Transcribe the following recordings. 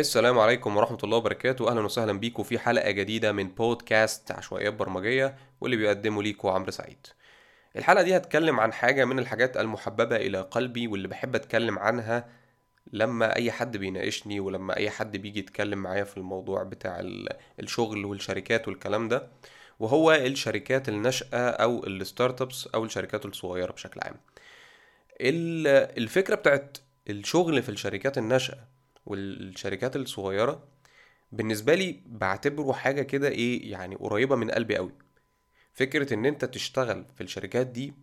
السلام عليكم ورحمة الله وبركاته. أهلا وسهلا بيكم في حلقة جديدة من بودكاست عشوائيات برمجية واللي بيقدمه ليكم عمرو سعيد. الحلقة دي هتكلم عن حاجة من الحاجات المحببة إلى قلبي واللي بحب أتكلم عنها لما أي حد بيناقشني ولما أي حد بيجي يتكلم معايا في الموضوع بتاع ال- الشغل والشركات والكلام ده. وهو الشركات الناشئة أو الستارت ابس أو الشركات الصغيرة بشكل عام. ال- الفكرة بتاعت الشغل في الشركات الناشئة والشركات الصغيرة بالنسبة لي بعتبره حاجة كده إيه يعني قريبة من قلبي قوي. فكرة إن أنت تشتغل في الشركات دي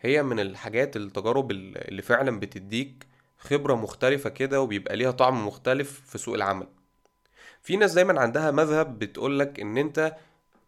هي من الحاجات التجارب ال- اللي فعلا بتديك خبرة مختلفة كده وبيبقى ليها طعم مختلف في سوق العمل. في ناس دايما عندها مذهب بتقولك إن أنت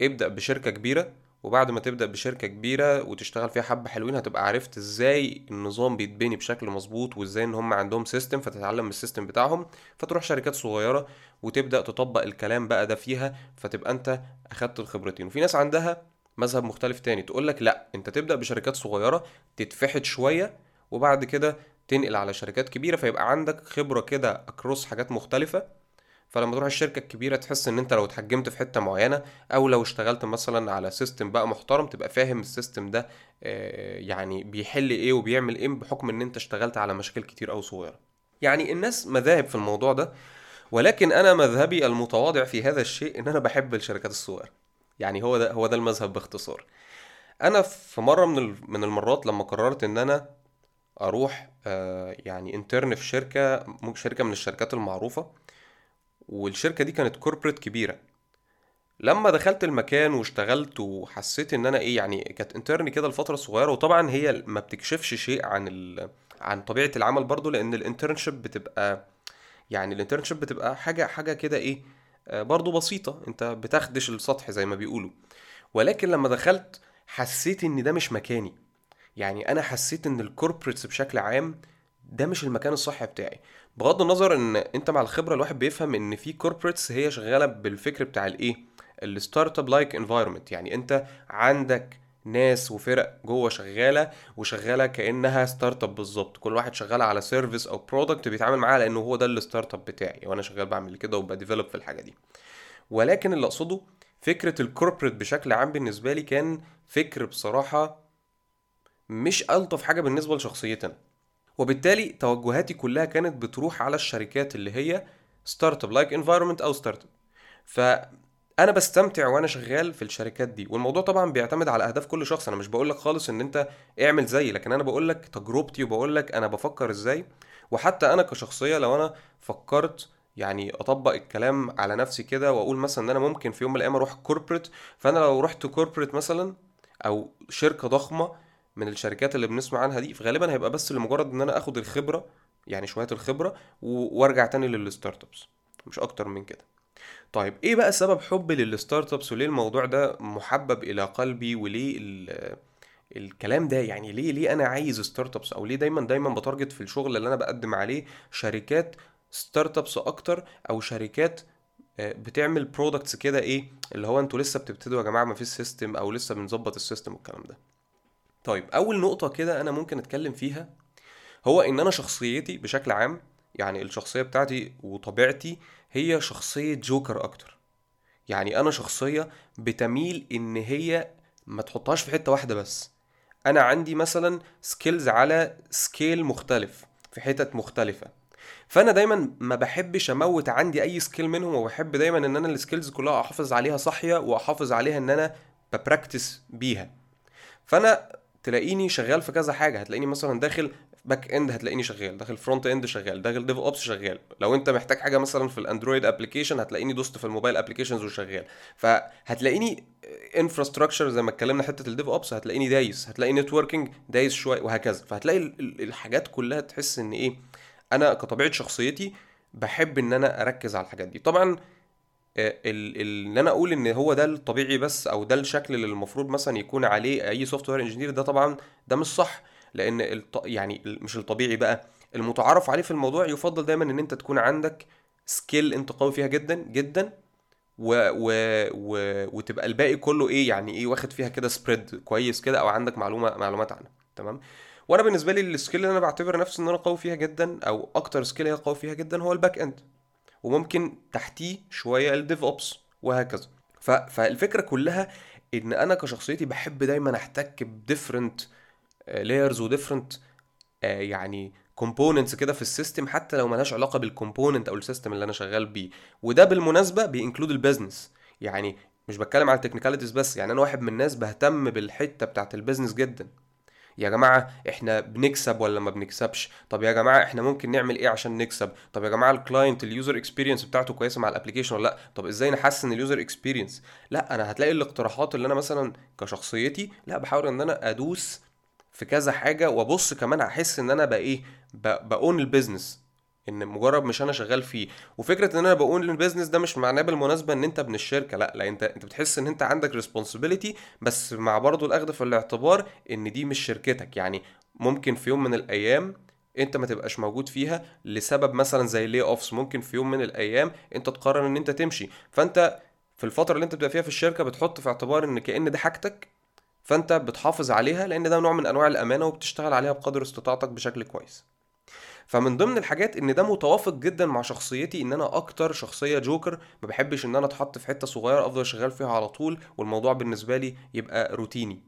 ابدأ بشركة كبيرة وبعد ما تبدأ بشركة كبيرة وتشتغل فيها حبة حلوين هتبقى عرفت إزاي النظام بيتبني بشكل مظبوط وإزاي إن هم عندهم system فتتعلم من ال system بتاعهم. فتروح شركات صغيرة وتبدأ تطبق الكلام بقى ده فيها فتبقى أنت أخدت الخبرتين. وفي ناس عندها مذهب مختلف تاني تقولك لأ أنت تبدأ بشركات صغيرة تتفحت شوية وبعد كده تنقل على شركات كبيرة فيبقى عندك خبرة كده across حاجات مختلفة. فلما تروح الشركة الكبيرة تحس إن أنت لو اتحجمت في حتة معينة أو لو اشتغلت مثلا على system بقى محترم تبقى فاهم ال system ده آه، يعني بيحل إيه وبيعمل إيه بحكم إن أنت اشتغلت على مشاكل كتير أو صغيرة. يعني الناس مذاهب في الموضوع ده ولكن أنا مذهبي المتواضع في هذا الشيء إن أنا بحب الشركات الصغيرة. يعني هو ده هو ده المذهب باختصار. أنا في مرة من من المرات لما قررت إن أنا أروح آه، يعني intern في شركة ممكن شركة من الشركات المعروفة والشركة دي كانت corporate كبيرة. لما دخلت المكان واشتغلت وحسيت إن أنا إيه يعني كانت intern كده لفترة صغيرة وطبعا هي ما بتكشفش شيء عن ال... عن طبيعة العمل برضو لأن ال internship بتبقى يعني ال internship بتبقى حاجة حاجة كده إيه آه، برضو بسيطة. أنت بتخدش السطح زي ما بيقولوا. ولكن لما دخلت حسيت إن ده مش مكاني. يعني أنا حسيت إن ال corporates بشكل عام ده مش المكان الصح بتاعي. بغض النظر إن أنت مع الخبرة الواحد بيفهم إن في corporates هي شغالة بالفكر بتاع الإيه؟ ال startup-like environment يعني أنت عندك ناس وفرق جوه شغالة وشغالة كأنها startup بالظبط. كل واحد شغال على service أو product بيتعامل معاه لأنه هو ده ال startup بتاعي. وأنا شغال بعمل كده وب develop في الحاجة دي. ولكن اللي أقصده فكرة ال corporate بشكل عام بالنسبة لي كان فكر بصراحة مش ألطف حاجة بالنسبة لشخصيتي أنا. وبالتالي توجهاتي كلها كانت بتروح على الشركات اللي هي startup-like environment أو startup فأنا بستمتع وأنا شغال في الشركات دي والموضوع طبعا بيعتمد على أهداف كل شخص. أنا مش بقول لك خالص إن أنت اعمل زيي لكن أنا بقول لك تجربتي وبقول لك أنا بفكر إزاي. وحتى أنا كشخصية لو أنا فكرت يعني أطبق الكلام على نفسي كده وأقول مثلا إن أنا ممكن في يوم من الأيام أروح corporate فأنا لو رحت corporate مثلا أو شركة ضخمة من الشركات اللي بنسمع عنها دي فغالبا هيبقى بس لمجرد إن أنا آخد الخبرة يعني شوية الخبرة وأرجع تاني لل startups مش أكتر من كده. طيب إيه بقى سبب حبي لل startups وليه الموضوع ده محبب إلى قلبي؟ وليه ال الكلام ده؟ يعني ليه ليه أنا عايز startups أو ليه دايما دايما ب target في الشغل اللي أنا بقدم عليه شركات startups أكتر أو شركات آه، بتعمل products كده إيه اللي هو أنتوا لسه بتبتدوا يا جماعة ما فيش system أو لسه بنظبط ال system والكلام ده؟ طيب أول نقطة كده أنا ممكن أتكلم فيها هو إن أنا شخصيتي بشكل عام يعني الشخصية بتاعتي وطبيعتي هي شخصية جوكر أكتر. يعني أنا شخصية بتميل إن هي ما تحطهاش في حتة واحدة بس. أنا عندي مثلا skills على scale مختلف في حتت مختلفة. فأنا دايما ما بحبش أموت عندي أي skill منهم وبحب دايما إن أنا ال skills كلها أحافظ عليها صاحيه وأحافظ عليها إن أنا ب practice بيها. فأنا تلاقيني شغال في كذا حاجة. هتلاقيني مثلا داخل backend هتلاقيني شغال داخل frontend شغال داخل DevOps شغال. لو انت محتاج حاجة مثلا في الأندرويد application هتلاقيني دوست في الموبايل applications وشغال. فهتلاقيني infrastructure زي ما اتكلمنا حتة ال DevOps هتلاقيني دايس هتلاقي networking دايس شوية وهكذا. فهتلاقي ال- ال- الحاجات كلها تحس إن إيه أنا كطبيعة شخصيتي بحب إن أنا أركز على الحاجات دي. طبعا إن أنا أقول إن هو ده الطبيعي بس أو ده الشكل اللي المفروض مثلا يكون عليه أي software engineer ده طبعا ده مش صح. لأن الط... يعني مش الطبيعي بقى. المتعارف عليه في الموضوع يفضل دايما إن أنت تكون عندك skill أنت قوي فيها جدا جدا و... و... و... وتبقى الباقي كله إيه يعني إيه واخد فيها كده spread كويس كده أو عندك معلومه معلومات عنها. تمام؟ وأنا بالنسبة لي ال skill اللي أنا بعتبر نفسي إن أنا قوي فيها جدا أو أكتر skill هي قوي فيها جدا هو ال backend وممكن تحتيه شوية ال DevOps وهكذا فالفكرة كلها إن أنا كشخصيتي بحب دايما أحتك ب different layers و different يعني components كده في ال system حتى لو ملهاش علاقة بال component أو ال system اللي أنا شغال بيه. وده بالمناسبة بي include ال business يعني مش بتكلم على ال technicalities بس يعني أنا واحد من الناس بهتم بالحتة بتاعت ال business جدا. يا جماعة إحنا بنكسب ولا ما بنكسبش؟ طب يا جماعة إحنا ممكن نعمل إيه عشان نكسب؟ طب يا جماعة ال client ال user experience بتاعته كويسة مع ال application ولا لأ؟ طب إزاي نحسن ال user experience لأ أنا هتلاقي الاقتراحات اللي أنا مثلا كشخصيتي لأ بحاول إن أنا أدوس في كذا حاجة وأبص كمان أحس إن أنا بقى إيه ب own ال business إن مجرد مش أنا شغال فيه. وفكرة إن أنا ب own ال business ده مش معناه بالمناسبة إن أنت ابن الشركة لأ لأ أنت أنت بتحس إن أنت عندك responsibility بس مع برضه الأخذ في الاعتبار إن دي مش شركتك. يعني ممكن في يوم من الأيام أنت ما تبقاش موجود فيها لسبب مثلا زي لي اوفس ممكن في يوم من الأيام أنت تقرر إن أنت تمشي. فأنت في الفترة اللي أنت بتبقى فيها في الشركة بتحط في اعتبار إن كأن دي حاجتك فأنت بتحافظ عليها لأن ده نوع من أنواع الأمانة وبتشتغل عليها بقدر استطاعتك بشكل كويس. فمن ضمن الحاجات إن ده متوافق جدا مع شخصيتي إن أنا أكتر شخصية جوكر ما بحبش إن أنا أتحط في حتة صغيرة أفضل شغال فيها على طول والموضوع بالنسبة لي يبقى روتيني.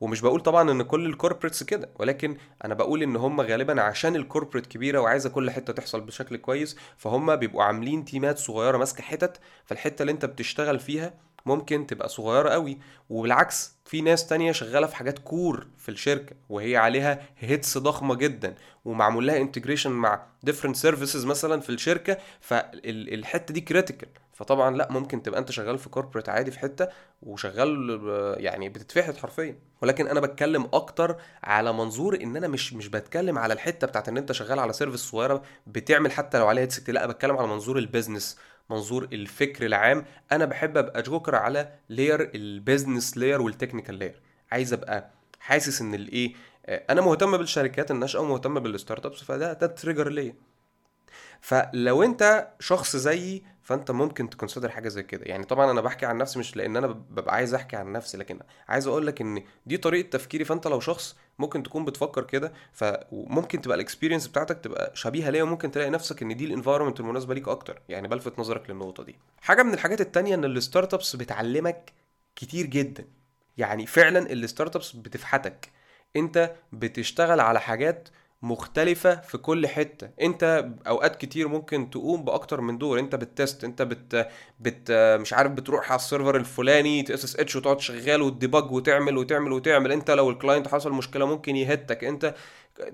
ومش بقول طبعا إن كل ال corporates كده ولكن أنا بقول إن هم غالبا عشان ال corporate كبيرة وعايزة كل حتة تحصل بشكل كويس فهم بيبقوا عاملين تيمات صغيرة ماسكة حتت فالحتة اللي أنت بتشتغل فيها ممكن تبقى صغيرة قوي. وبالعكس في ناس تانية شغالة في حاجات core في الشركة وهي عليها hits ضخمة جدا ومعمول لها integration مع different services مثلا في الشركة فالحتة دي critical فطبعا لا ممكن تبقى أنت شغال في corporate عادي في حتة وشغال يعني بتتفحت حرفيا. ولكن أنا بتكلم أكتر على منظور إن أنا مش مش بتكلم على الحتة بتاعت إن أنت شغال على service صغيرة بتعمل حتى لو عليها hits لا بتكلم على منظور ال business منظور الفكر العام أنا بحب أبقى جوكر على layer ال business layer وال technical layer عايز أبقى حاسس إن الإيه أنا مهتم بالشركات الناشئة ومهتم بال startups فده ده trigger ليا. فلو أنت شخص زيي فأنت ممكن ت consider حاجة زي كده. يعني طبعا أنا بحكي عن نفسي مش لأن أنا ببقى عايز أحكي عن نفسي لكن عايز أقول لك إن دي طريقة تفكيري. فأنت لو شخص ممكن تكون بتفكر كده فممكن تبقى ال experience بتاعتك تبقى شبيهة ليا وممكن تلاقي نفسك إن دي ال environment المناسبة ليك أكتر. يعني بلفت نظرك للنقطة دي. حاجة من الحاجات التانية إن ال startups بتعلمك كتير جدا. يعني فعلا ال startups بتفحتك. أنت بتشتغل على حاجات مختلفة في كل حتة. انت اوقات كتير ممكن تقوم بأكتر من دور. انت ب test انت بت, بت مش عارف بتروح على ال server الفلاني ت SSH وتقعد شغال وت debug وتعمل وتعمل وتعمل. انت لو ال client حصل مشكلة ممكن يهتك. انت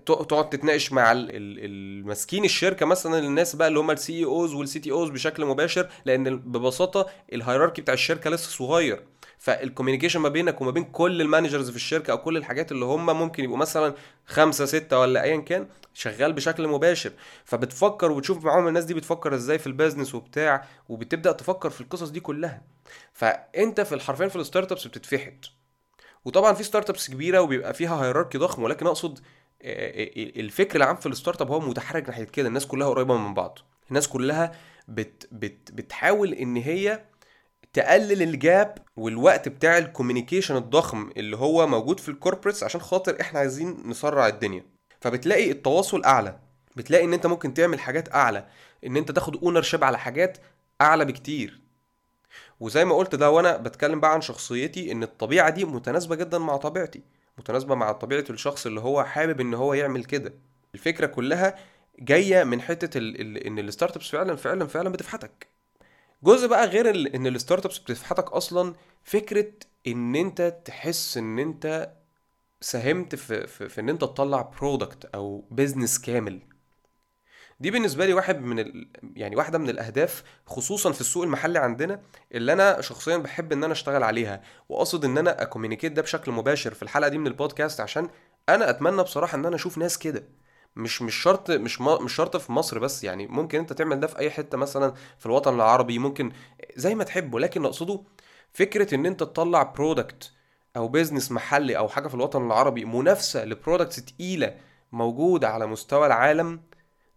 تقعد تتناقش مع الماسكين الشركة مثلا الناس بقى اللي هم ال CEOs وال CTOs بشكل مباشر. لأن ببساطة ال hierarchy بتاع الشركة لسه صغير. فال communication ما بينك وما بين كل ال managers في الشركة أو كل الحاجات اللي هم ممكن يبقوا مثلا خمسة ستة ولا ايا كان شغال بشكل مباشر. فبتفكر وتشوف معاهم الناس دي بتفكر إزاي في ال business وبتاع وبتبدأ تفكر في القصص دي كلها. فأنت في الحرفين في ال startups بتتفحت وطبعا في startups كبيرة وبيبقى فيها hierarchy ضخم ولكن أقصد الفكر العام في ال startup هو متحرك ناحية كده. الناس كلها قريبة من بعض. الناس كلها بت بت بتحاول إن هي تقلل ال gap والوقت بتاع ال communication الضخم اللي هو موجود في ال corporates عشان خاطر إحنا عايزين نسرع الدنيا. فبتلاقي التواصل أعلى. بتلاقي إن أنت ممكن تعمل حاجات أعلى. إن أنت تاخد ownership على حاجات أعلى بكتير. وزي ما قلت ده وأنا بتكلم بقى عن شخصيتي إن الطبيعة دي متناسبة جدا مع طبيعتي. متناسبة مع طبيعة الشخص اللي هو حابب إن هو يعمل كده. الفكرة كلها جاية من حتة إن ال startups فعلا فعلا فعلا بتفحتك. جزء بقى غير إن ال startups بتفحتك أصلا فكرة إن أنت تحس إن أنت ساهمت في, في, في إن أنت تطلع product أو business كامل. دي بالنسبة لي واحد من ال... يعني واحدة من الأهداف خصوصا في السوق المحلي عندنا اللي أنا شخصيا بحب إن أنا أشتغل عليها وأقصد إن أنا أ communicate ده بشكل مباشر في الحلقة دي من البودكاست عشان أنا أتمنى بصراحة إن أنا أشوف ناس كده. مش مش شرط مش مش شرط في مصر بس يعني ممكن انت تعمل ده في أي حتة مثلا في الوطن العربي ممكن زي ما تحب ولكن أقصده فكرة إن أنت تطلع product أو business محلي أو حاجة في الوطن العربي منافسة ل products تقيلة موجودة على مستوى العالم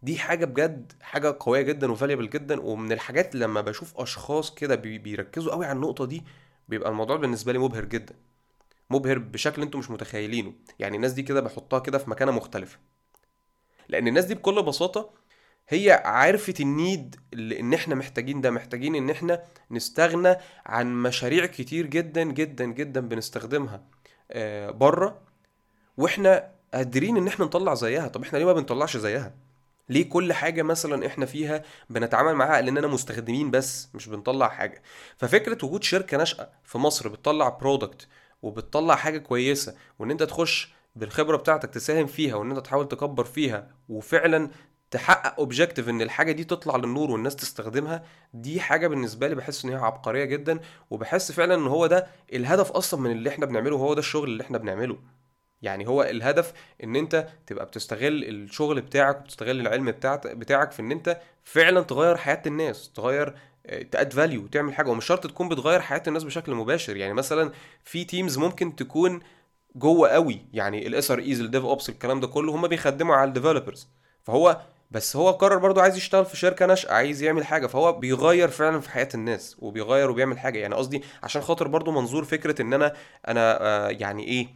دي حاجة بجد حاجة قوية جدا و valuable جدا ومن الحاجات لما بشوف أشخاص كده بيركزوا قوي على النقطة دي بيبقى الموضوع بالنسبة لي مبهر جدا مبهر بشكل أنتم مش متخيلينه يعني الناس دي كده بحطها كده في مكانة مختلفة. لأن الناس دي بكل بساطة هي عرفت ال need اللي ان إحنا محتاجين ده محتاجين ان إحنا نستغنى عن مشاريع كتير جدا جدا جدا بنستخدمها آه، بره وإحنا قادرين ان إحنا نطلع زيها. طب إحنا ليه ما بنطلعش زيها؟ ليه كل حاجة مثلا إحنا فيها بنتعامل معاها لأننا مستخدمين بس مش بنطلع حاجة؟ ففكرة وجود شركة ناشئة في مصر بتطلع برودكت وبتطلع حاجة كويسة وإن أنت تخش بالخبرة بتاعتك تساهم فيها وإن أنت تحاول تكبر فيها وفعلا تحقق objective إن الحاجة دي تطلع للنور والناس تستخدمها دي حاجة بالنسبة لي بحس إن هي عبقرية جدا وبحس فعلا إن هو ده الهدف أصلا من اللي إحنا بنعمله وهو ده الشغل اللي إحنا بنعمله. يعني هو الهدف إن أنت تبقى بتستغل الشغل بتاعك وبتستغل العلم بتاعك في إن أنت فعلا تغير حياة الناس تغير ت add value تعمل حاجة. ومش شرط تكون بتغير حياة الناس بشكل مباشر. يعني مثلا في teams ممكن تكون جوه قوي. يعني ال SREs ال DevOps الكلام ده كله هم بيخدموا على ال developers فهو بس هو قرر برضو عايز يشتغل في شركة ناشئة عايز يعمل حاجة. فهو بيغير فعلا في حياة الناس وبيغير وبيعمل حاجة. يعني قصدي عشان خاطر برضو منظور فكرة إن أنا أنا آه يعني إيه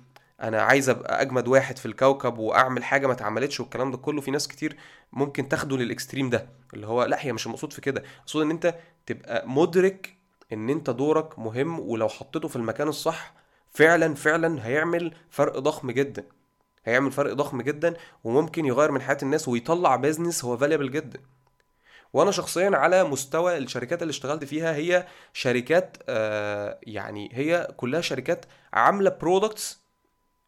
أنا عايز أبقى أجمد واحد في الكوكب وأعمل حاجة ما اتعملتش والكلام ده كله. في ناس كتير ممكن تاخده للإكستريم ده اللي هو لأ هي مش المقصود في كده. المقصود إن أنت تبقى مدرك إن أنت دورك مهم ولو حطيته في المكان الصح فعلا فعلا هيعمل فرق ضخم جدا. هيعمل فرق ضخم جدا وممكن يغير من حياة الناس ويطلع business هو valuable جدا. وأنا شخصيا على مستوى الشركات اللي اشتغلت فيها هي شركات آه يعني هي كلها شركات عاملة products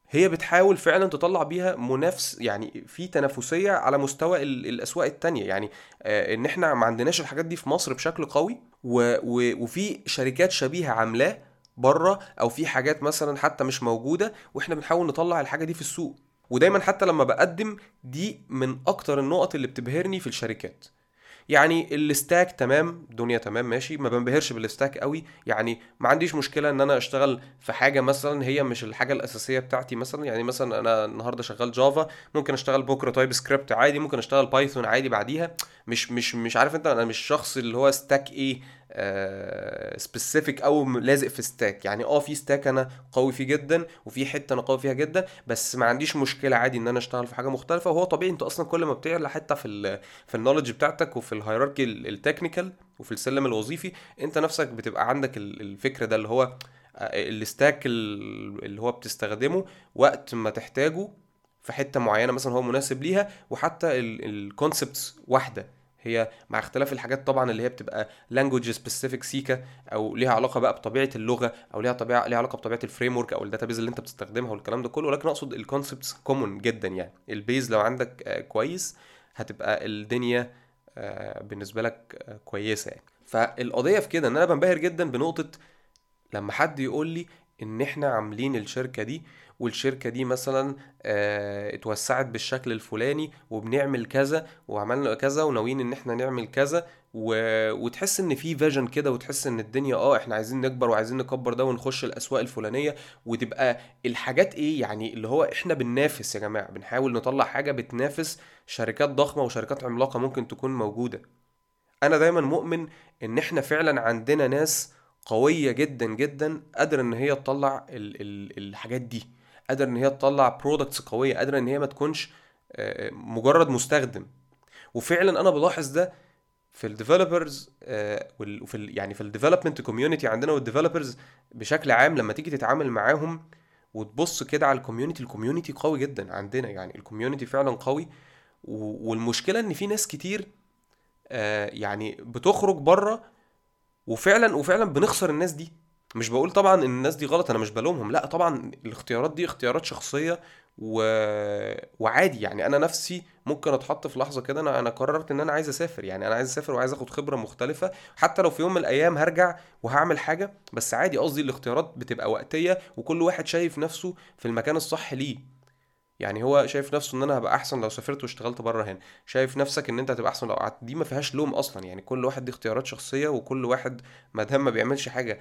هي بتحاول فعلا تطلع بيها منافس يعني في تنافسية على مستوى الأسواق التانية. يعني آه إن إحنا ما عندناش الحاجات دي في مصر بشكل قوي و و وفي شركات شبيهة عاملاه بره أو في حاجات مثلا حتى مش موجودة وإحنا بنحاول نطلع الحاجة دي في السوق. ودايما حتى لما بقدم دي من أكتر النقط اللي بتبهرني في الشركات. يعني ال stack تمام دنيا تمام ماشي. ما بنبهرش بال stack قوي. يعني ما عنديش مشكلة إن أنا أشتغل في حاجة مثلا هي مش الحاجة الأساسية بتاعتي مثلا. يعني مثلا أنا النهارده شغال Java ممكن أشتغل بكرة TypeScript عادي ممكن أشتغل Python عادي بعديها. مش مش مش عارف أنت أنا مش شخص اللي هو stack إيه specific uh, أو لازق في stack يعني آه في stack أنا قوي فيه جدا وفي حتة أنا قوي فيها جدا بس ما عنديش مشكلة عادي إن أنا أشتغل في حاجة مختلفة. وهو طبيعي أنت أصلا كل ما بتعلى حتة في ال في ال knowledge بتاعتك وفي ال hierarchy ال technical وفي السلم الوظيفي أنت نفسك بتبقى عندك الفكرة ده اللي هو ال stack اللي هو بتستخدمه وقت ما تحتاجه في حتة معينة مثلا هو مناسب ليها وحتى ال concepts واحدة. هي مع اختلاف الحاجات طبعا اللي هي بتبقى language specific سيكا أو ليها علاقة بقى بطبيعة اللغة أو ليها طبيعة ليها علاقة بطبيعة ال framework أو ال database اللي أنت بتستخدمها والكلام ده كله. ولكن أقصد ال concepts common جدا يعني. ال base لو عندك كويس هتبقى الدنيا بالنسبة لك كويسة يعني. فالقضية في كده إن أنا بنبهر جدا بنقطة لما حد يقول لي إن إحنا عاملين الشركة دي والشركة دي مثلا آه اتوسعت بالشكل الفلاني وبنعمل كذا وعملنا كذا وناويين إن إحنا نعمل كذا و... وتحس إن في vision كده وتحس إن الدنيا آه إحنا عايزين نكبر وعايزين نكبر ده ونخش الأسواق الفلانية وتبقى الحاجات إيه يعني اللي هو إحنا بننافس يا جماعة بنحاول نطلع حاجة بتنافس شركات ضخمة وشركات عملاقة ممكن تكون موجودة. أنا دايما مؤمن إن إحنا فعلا عندنا ناس قوية جدا جدا قادرة إن هي تطلع ال... ال... الحاجات دي. قادرة إن هي تطلع products قوية قادرة إن هي ما تكونش مجرد مستخدم. وفعلا أنا بلاحظ ده في ال developers وفي ال يعني في ال development community عندنا وال developers بشكل عام لما تيجي تتعامل معاهم وتبص كده على ال community ال community قوي جدا عندنا. يعني ال community فعلا قوي. والمشكلة إن في ناس كتير يعني بتخرج بره وفعلا وفعلا بنخسر الناس دي. مش بقول طبعا إن الناس دي غلط أنا مش بلومهم. لا طبعا الاختيارات دي اختيارات شخصية و... وعادي. يعني أنا نفسي ممكن أتحط في لحظة كده أنا أنا قررت إن أنا عايز أسافر. يعني أنا عايز أسافر وعايز آخد خبرة مختلفة. حتى لو في يوم من الأيام هرجع وهعمل حاجة بس عادي. قصدي الاختيارات بتبقى وقتية وكل واحد شايف نفسه في المكان الصح ليه. يعني هو شايف نفسه إن أنا هبقى أحسن لو سافرت واشتغلت بره هنا. شايف نفسك إن أنت هتبقى أحسن لو قعدت. دي ما فيهاش لوم أصلا. يعني كل واحد دي اختيارات شخصية وكل واحد ما دام ما بيعملش حاجة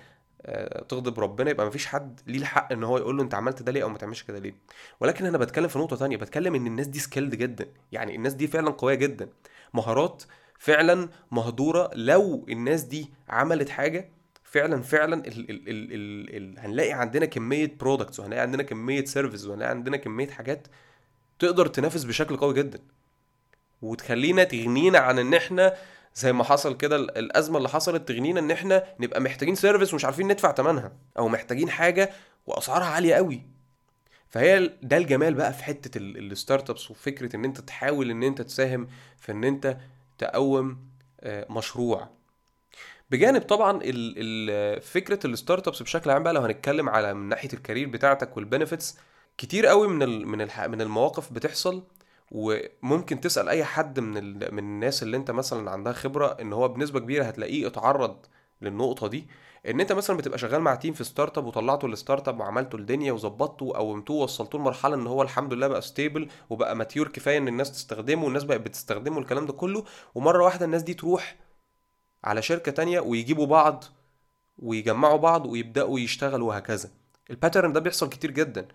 تغضب ربنا يبقى مفيش حد ليه الحق إن هو يقول له أنت عملت ده ليه أو ما تعملش كده ليه. ولكن أنا بتكلم في نقطة تانية. بتكلم إن الناس دي skilled جدا. يعني الناس دي فعلا قوية جدا. مهارات فعلا مهدورة. لو الناس دي عملت حاجة فعلا فعلا ال ال ال ال ال هنلاقي عندنا كمية products وهنلاقي عندنا كمية service وهنلاقي عندنا كمية حاجات تقدر تنافس بشكل قوي جدا. وتخلينا تغنينا عن إن إحنا زي ما حصل كده الأزمة اللي حصلت تغنينا إن إحنا نبقى محتاجين service ومش عارفين ندفع ثمنها أو محتاجين حاجة وأسعارها عالية قوي. فهي ده الجمال بقى في حتة ال startups وفكرة إن أنت تحاول إن أنت تساهم في إن أنت تقوم آه، مشروع. بجانب طبعا فكرة ال startups بشكل عام بقى لو هنتكلم على من ناحية ال career بتاعتك وال benefits كتير قوي من من من المواقف بتحصل وممكن تسأل أي حد من من الناس اللي أنت مثلا عندها خبرة إن هو بنسبة كبيرة هتلاقيه اتعرض للنقطة دي. إن أنت مثلا بتبقى شغال مع team في startup وطلعته ال startup وعملته الدنيا وظبطته وقومتوه ووصلتوه لمرحلة إن هو الحمد لله بقى stable وبقى mature كفاية إن الناس تستخدمه والناس بقت بتستخدمه والكلام ده كله ومرة واحدة الناس دي تروح على شركة تانية ويجيبوا بعض ويجمعوا بعض ويبدأوا يشتغلوا وهكذا. ال pattern ده بيحصل كتير جدا.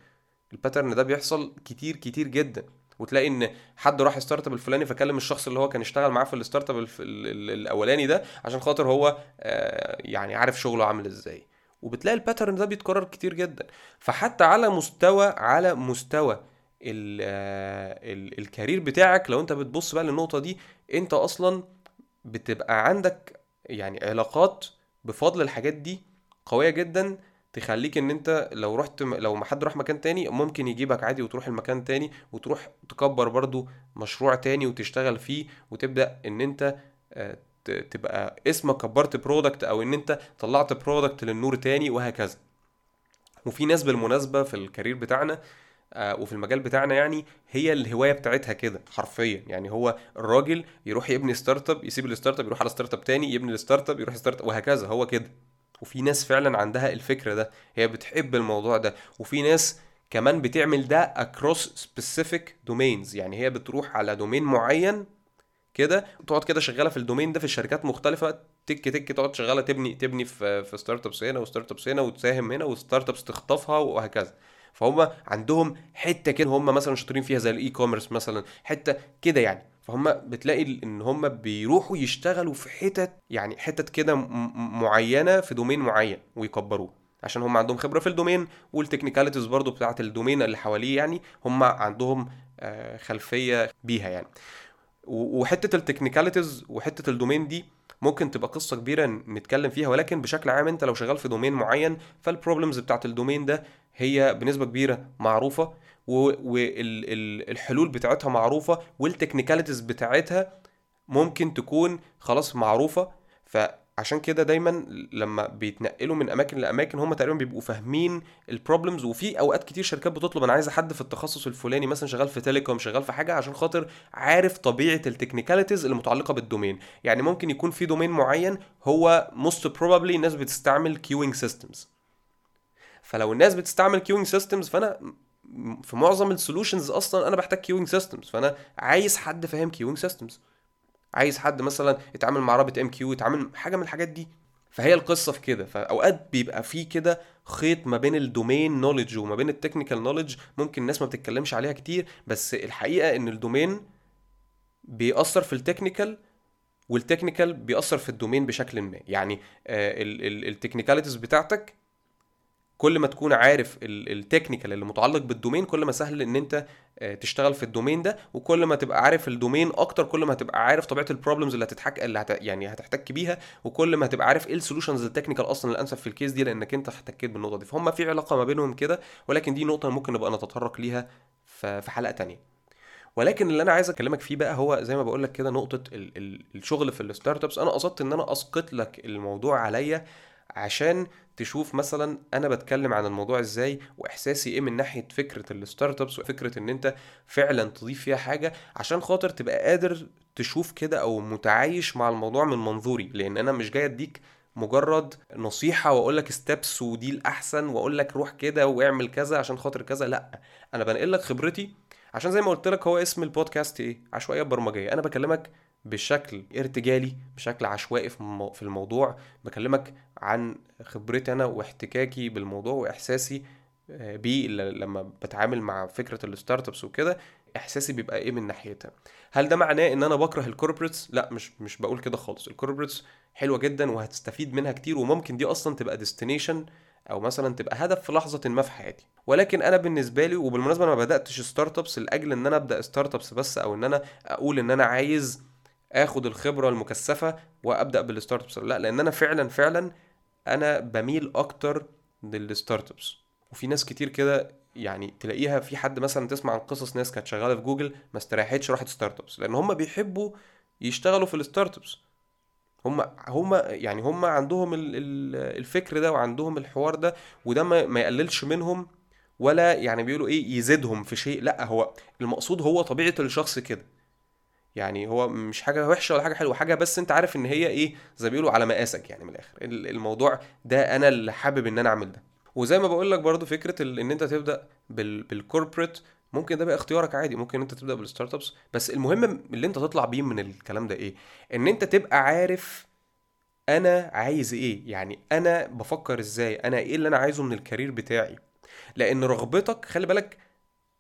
ال pattern ده بيحصل كتير كتير جدا. وتلاقي إن حد راح startup الفلاني فكلم الشخص اللي هو كان اشتغل معاه في ال startup الأولاني ده عشان خاطر هو آه، يعني عارف شغله عامل إزاي. وبتلاقي ال pattern ده بيتكرر كتير جدا. فحتى على مستوى على مستوى ال آه، ال career بتاعك لو أنت بتبص بقى للنقطة دي أنت أصلا بتبقى عندك يعني علاقات بفضل الحاجات دي قوية جدا تخليك إن أنت لو رحت لو ما حد راح مكان تاني ممكن يجيبك عادي وتروح المكان تاني وتروح تكبر برضو مشروع تاني وتشتغل فيه وتبدأ إن أنت آه، تبقى اسمك كبرت product أو إن أنت طلعت product للنور تاني وهكذا. وفي ناس بالمناسبة في ال career بتاعنا وفي المجال بتاعنا يعني هي الهواية بتاعتها كده حرفيا. يعني هو الراجل يروح يبني startup يسيب ال startup يروح على startup تاني يبني ال startup يروح startup وهكذا. هو كده. وفي ناس فعلا عندها الفكرة ده. هي بتحب الموضوع ده. وفي ناس كمان بتعمل ده across specific domains. يعني هي بتروح على domain معين كده تقعد كده شغالة في ال domain ده في الشركات مختلفة. تك تك تقعد شغالة تبني تبني في في startups هنا و startups هنا وتساهم هنا و startups تخطفها وهكذا. فهم عندهم حتة كده هم مثلا شاطرين فيها زي ال e-commerce مثلا حتة كده يعني. فهم بتلاقي إن هم بيروحوا يشتغلوا في حتت يعني حتت كده معينة في domain معين ويكبروه. عشان هم عندهم خبرة في ال domain وال technicalities برضو بتاعه ال domain اللي حواليه يعني هم عندهم آه، خلفية بيها يعني. وحتة ال technicalities وحتة ال domain دي ممكن تبقى قصة كبيرة نتكلم فيها ولكن بشكل عام أنت لو شغال في domain معين فال problems بتاعت ال domain ده هي بنسبة كبيرة معروفة والحلول بتاعتها معروفة وال technicalities بتاعتها ممكن تكون خلاص معروفة. فعشان كده دايما لما بيتنقلوا من أماكن لأماكن هم تقريبا بيبقوا فاهمين ال problems وفي أوقات كتير شركات بتطلب أنا عايزه حد في التخصص الفلاني مثلا شغال في telecom شغال في حاجة عشان خاطر عارف طبيعة ال technicalities المتعلقه بال domain يعني ممكن يكون في domain معين هو most probably الناس بتستعمل queuing systems فلو الناس بتستعمل queuing systems فأنا في معظم ال solutions أصلا أنا بحتاج queuing systems فأنا عايز حد فاهم queuing systems عايز حد مثلا يتعامل مع RabbitMQ يتعامل حاجة من الحاجات دي. فهي القصة في كده. فأوقات بيبقى في كده خيط ما بين ال domain knowledge وما بين ال technical knowledge ممكن الناس ما بتتكلمش عليها كتير بس الحقيقة إن ال domain بيأثر في ال technical وال technical بيأثر في ال domain بشكل ما. يعني ال technicalities بتاعتك كل ما تكون عارف ال technical اللي متعلق بال domain كل ما سهل إن أنت آه، تشتغل في ال domain ده وكل ما تبقى عارف ال domain أكتر كل ما هتبقى عارف طبيعة ال problems اللي هتتحك اللي هت... يعني هتحتك بيها وكل ما هتبقى عارف إيه ال solutions ال technical أصلا الانسب في ال case دي لأنك أنت احتكيت بالنقطة دي. فهم في علاقة ما بينهم كده ولكن دي نقطة ممكن نبقى نتطرق ليها في حلقة تانية. ولكن اللي أنا عايز أكلمك فيه بقى هو زي ما بقول لك كده نقطة الشغل في ال startups أنا قصدت إن أنا أسقط لك الموضوع عليا عشان تشوف مثلا أنا بتكلم عن الموضوع إزاي وإحساسي إيه من ناحية فكرة ال startups وفكرة إن أنت فعلا تضيف فيها حاجة عشان خاطر تبقى قادر تشوف كده أو متعايش مع الموضوع من منظوري. لأن أنا مش جاي أديك مجرد نصيحة وأقول لك ستيبس ودي الأحسن وأقول لك روح كده واعمل كذا عشان خاطر كذا لأ. أنا بنقل لك خبرتي عشان زي ما قلت لك هو اسم البودكاست إيه؟ عشوائية برمجية. أنا بكلمك بشكل ارتجالي بشكل عشوائي في الموضوع. بكلمك عن خبرتي أنا واحتكاكي بالموضوع وإحساسي آه، بيه لما بتعامل مع فكرة ال startups وكده إحساسي بيبقى إيه من ناحيتها؟ هل ده معناه إن أنا بكره ال corporates لأ مش مش بقول كده خالص. ال corporates حلوة جدا وهتستفيد منها كتير وممكن دي أصلا تبقى destination أو مثلا تبقى هدف في لحظة ما في حياتي. ولكن أنا بالنسبة لي وبالمناسبة أنا ما بدأتش startups لأجل إن أنا أبدأ startups بس أو إن أنا أقول إن أنا عايز آخد الخبرة المكثفة وأبدأ بال startups لا لأن أنا فعلا فعلا أنا بميل أكتر لل startups وفي ناس كتير كده يعني تلاقيها في حد مثلا تسمع عن قصص ناس كانت شغالة في جوجل ما استريحتش راحت startups لأن هم بيحبوا يشتغلوا في ال startups هم هم يعني هم عندهم الفكر ده وعندهم الحوار ده وده ما يقللش منهم ولا يعني بيقولوا إيه يزيدهم في شيء لأ هو المقصود هو طبيعة الشخص كده. يعني هو مش حاجة وحشة ولا حاجة حلوة حاجة بس أنت عارف إن هي إيه زي بيقولوا على مقاسك يعني من الآخر. الموضوع ده أنا اللي حابب إن أنا أعمل ده. وزي ما بقول لك برضو فكرة إن أنت تبدأ بال corporate ممكن ده بقى اختيارك عادي ممكن انت تبدأ بال startups بس المهم اللي انت تطلع بيه من الكلام ده إيه؟ ان انت تبقى عارف أنا عايز إيه يعني أنا بفكر إزاي أنا إيه اللي أنا عايزه من ال career بتاعي. لأن رغبتك خلي بالك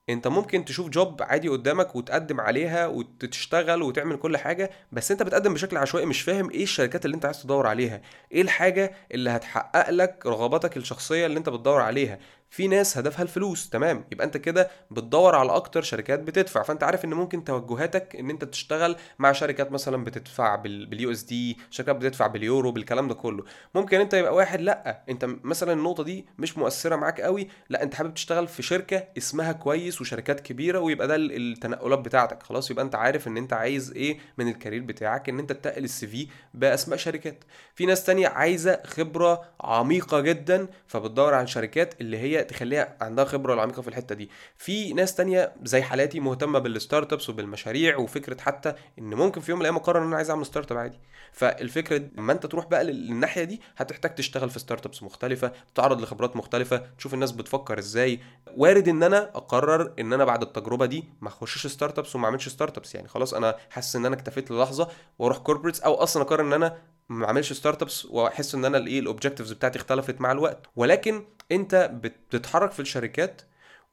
انت ممكن تشوف job عادي قدامك وتقدم عليها وتشتغل وتعمل كل حاجة بس انت بتقدم بشكل عشوائي مش فاهم إيه الشركات اللي انت عايز تدور عليها. إيه الحاجة اللي هتحقق لك رغباتك الشخصية اللي انت بتدور عليها؟ في ناس هدفها الفلوس تمام؟ يبقى انت كده بتدور على أكتر شركات بتدفع. فانت عارف ان ممكن توجهاتك ان انت تشتغل مع شركات مثلا بتدفع بال USD شركات بتدفع باليورو بالكلام ده كله. ممكن انت يبقى واحد لأ انت مثلا النقطة دي مش مؤثرة معاك قوي لأ انت حابب تشتغل في شركة اسمها كويس وشركات كبيرة ويبقى ده التنقلات بتاعتك. خلاص يبقى انت عارف ان انت عايز إيه من ال career بتاعك ان انت تتقل ال CV بأسماء شركات. في ناس تانية عايزة خبرة عميقة جدا فبتدور على الشركات اللي هي تخليها عندها خبرة العميقة في الحتة دي. في ناس تانية زي حالاتي مهتمة بال startups وبالمشاريع وفكرة حتى إن ممكن في يوم من الأيام أقرر إن أنا عايز أعمل startup عادي. فالفكرة لما أنت تروح بقى للناحية دي هتحتاج تشتغل في startups مختلفة تتعرض لخبرات مختلفة تشوف الناس بتفكر إزاي. وارد إن أنا أقرر إن أنا بعد التجربة دي ما أخشش startups وما أعملش startups يعني خلاص أنا حاسس إن أنا اكتفيت للحظة وأروح corporates أو أصلا أقرر إن أنا ما اعملش startups وأحس إن أنا الإيه ال objectives بتاعتي اختلفت مع الوقت. ولكن أنت بتتحرك في الشركات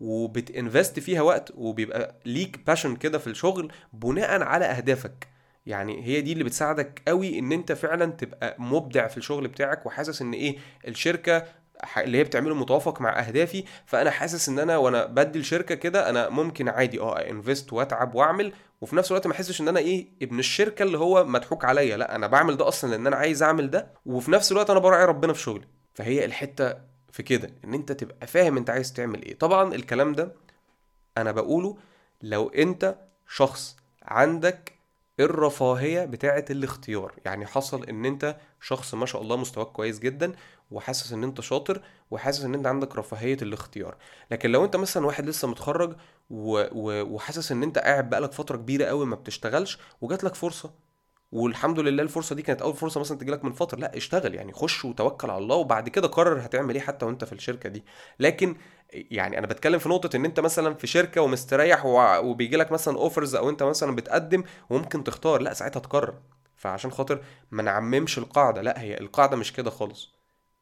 وبت invest فيها وقت وبيبقى ليك passion كده في الشغل بناء على أهدافك. يعني هي دي اللي بتساعدك قوي إن أنت فعلا تبقى مبدع في الشغل بتاعك وحاسس إن إيه الشركة اللي هي بتعمله متوافق مع أهدافي فأنا حاسس إن أنا وأنا بدي الشركة كده أنا ممكن عادي آه invest وأتعب وأعمل وفي نفس الوقت ما احسش ان أنا إيه ابن الشركة اللي هو مضحوك عليا. لا أنا بعمل ده أصلا لأن أنا عايز أعمل ده وفي نفس الوقت أنا براعي ربنا في شغلي. فهي الحتة في كده إن أنت تبقى فاهم أنت عايز تعمل إيه. طبعا الكلام ده أنا بقوله لو أنت شخص عندك الرفاهية بتاعه الاختيار. يعني حصل إن أنت شخص ما شاء الله مستواك كويس جدا وحاسس إن أنت شاطر وحاسس إن أنت عندك رفاهية الاختيار. لكن لو أنت مثلا واحد لسه متخرج و... و... وحاسس إن أنت قاعد بقالك فترة كبيرة قوي ما بتشتغلش وجات لك فرصة والحمد لله الفرصة دي كانت أول فرصة مثلا تجي لك من فترة لا اشتغل. يعني خش وتوكل على الله وبعد كده قرر هتعمل إيه حتى وأنت في الشركة دي. لكن يعني أنا بتكلم في نقطة إن أنت مثلا في شركة ومستريح وبيجي لك مثلا اوفرز أو أنت مثلا بتقدم وممكن تختار لأ ساعتها تقرر. فعشان خاطر ما نعممش القاعدة لأ هي القاعدة مش كده خالص.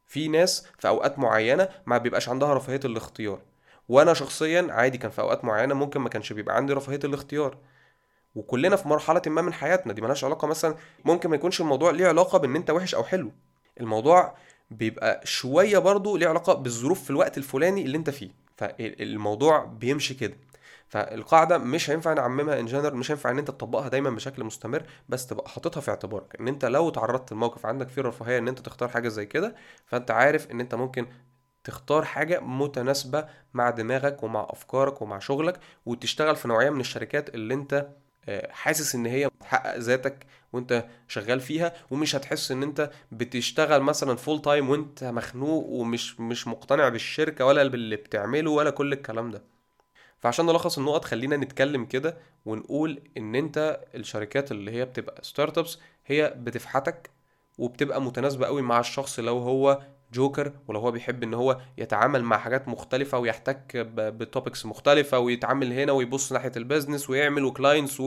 في ناس في أوقات معينة ما بيبقاش عندها رفاهية الاختيار. وأنا شخصيا عادي كان في أوقات معينة ممكن ما كانش بيبقى عندي رفاهية الاختيار. وكلنا في مرحلة ما من حياتنا دي ملهاش علاقة مثلا ممكن ما يكونش الموضوع ليه علاقة بإن أنت وحش أو حلو. الموضوع بيبقى شوية برضه ليه علاقة بالظروف في الوقت الفلاني اللي انت فيه. فالموضوع بيمشي كده. فالقاعدة مش هينفع نعممها ان جنرال مش هينفع ان انت تطبقها دايما بشكل مستمر بس تبقى حاططها في اعتبارك. ان انت لو تعرضت لموقف عندك فيه رفاهية ان انت تختار حاجة زي كده فانت عارف ان انت ممكن تختار حاجة متناسبة مع دماغك ومع أفكارك ومع شغلك وتشتغل في نوعية من الشركات اللي أنت حاسس إن هي بتحقق ذاتك وأنت شغال فيها ومش هتحس إن أنت بتشتغل مثلا full time وأنت مخنوق ومش مش مقتنع بالشركة ولا باللي بتعمله ولا كل الكلام ده. فعشان نلخص النقط خلينا نتكلم كده ونقول إن أنت الشركات اللي هي بتبقى startups هي بتفحتك وبتبقى متناسبة قوي مع الشخص لو هو جوكر ولو هو بيحب إن هو يتعامل مع حاجات مختلفة ويحتك ب topics مختلفة ويتعامل هنا ويبص ناحية ال business ويعمل و clients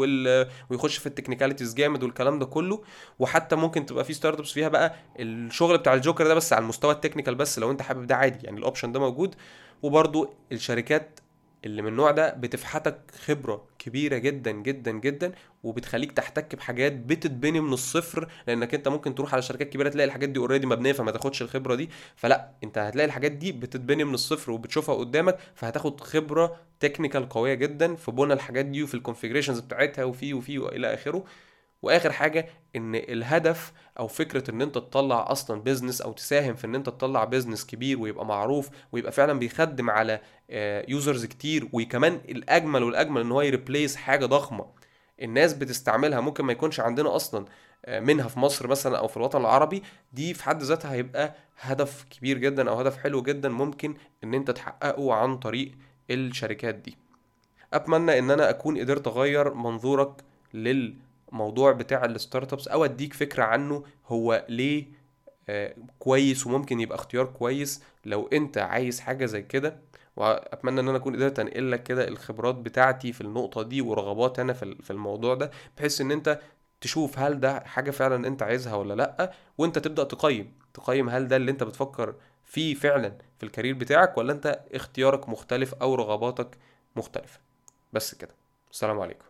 ويخش في ال technicalities جامد والكلام ده كله. وحتى ممكن تبقى في startups فيها بقى الشغل بتاع الجوكر ده بس على المستوى ال technical بس لو أنت حابب ده عادي يعني ال option ده موجود. وبرده الشركات اللي من النوع ده بتفحتك خبرة كبيرة جدا جدا جدا وبتخليك تحتك بحاجات بتتبني من الصفر لأنك أنت ممكن تروح على شركات كبيرة تلاقي الحاجات دي already مبنية فما تاخدش الخبرة دي. فلا أنت هتلاقي الحاجات دي بتتبني من الصفر وبتشوفها قدامك فهتاخد خبرة technical قوية جدا في بنى الحاجات دي وفي ال configurations بتاعتها وفي وفي وإلى آخره. واخر حاجة إن الهدف أو فكرة إن أنت تطلع أصلا business أو تساهم في إن أنت تطلع business كبير ويبقى معروف ويبقى فعلا بيخدم على users كتير وكمان الأجمل والأجمل إن هو ي replace حاجة ضخمة. الناس بتستعملها ممكن ما يكونش عندنا أصلا آه، منها في مصر مثلا أو في الوطن العربي. دي في حد ذاتها هيبقى هدف كبير جدا أو هدف حلو جدا ممكن إن أنت تحققه عن طريق الشركات دي. أتمنى إن أنا أكون قدرت أغير منظورك لل موضوع بتاع ال startups أو أديك فكرة عنه هو ليه آه، كويس وممكن يبقى اختيار كويس لو أنت عايز حاجة زي كده. وأتمنى إن أنا أكون قدرت أنقل لك كده الخبرات بتاعتي في النقطة دي ورغباتي أنا في الموضوع ده بحيث إن أنت تشوف هل ده حاجة فعلا أنت عايزها ولا لأ وأنت تبدأ تقيم. تقيم هل ده اللي أنت بتفكر فيه فعلا في الكارير بتاعك ولا أنت اختيارك مختلف أو رغباتك مختلفة. بس كده. السلام عليكم.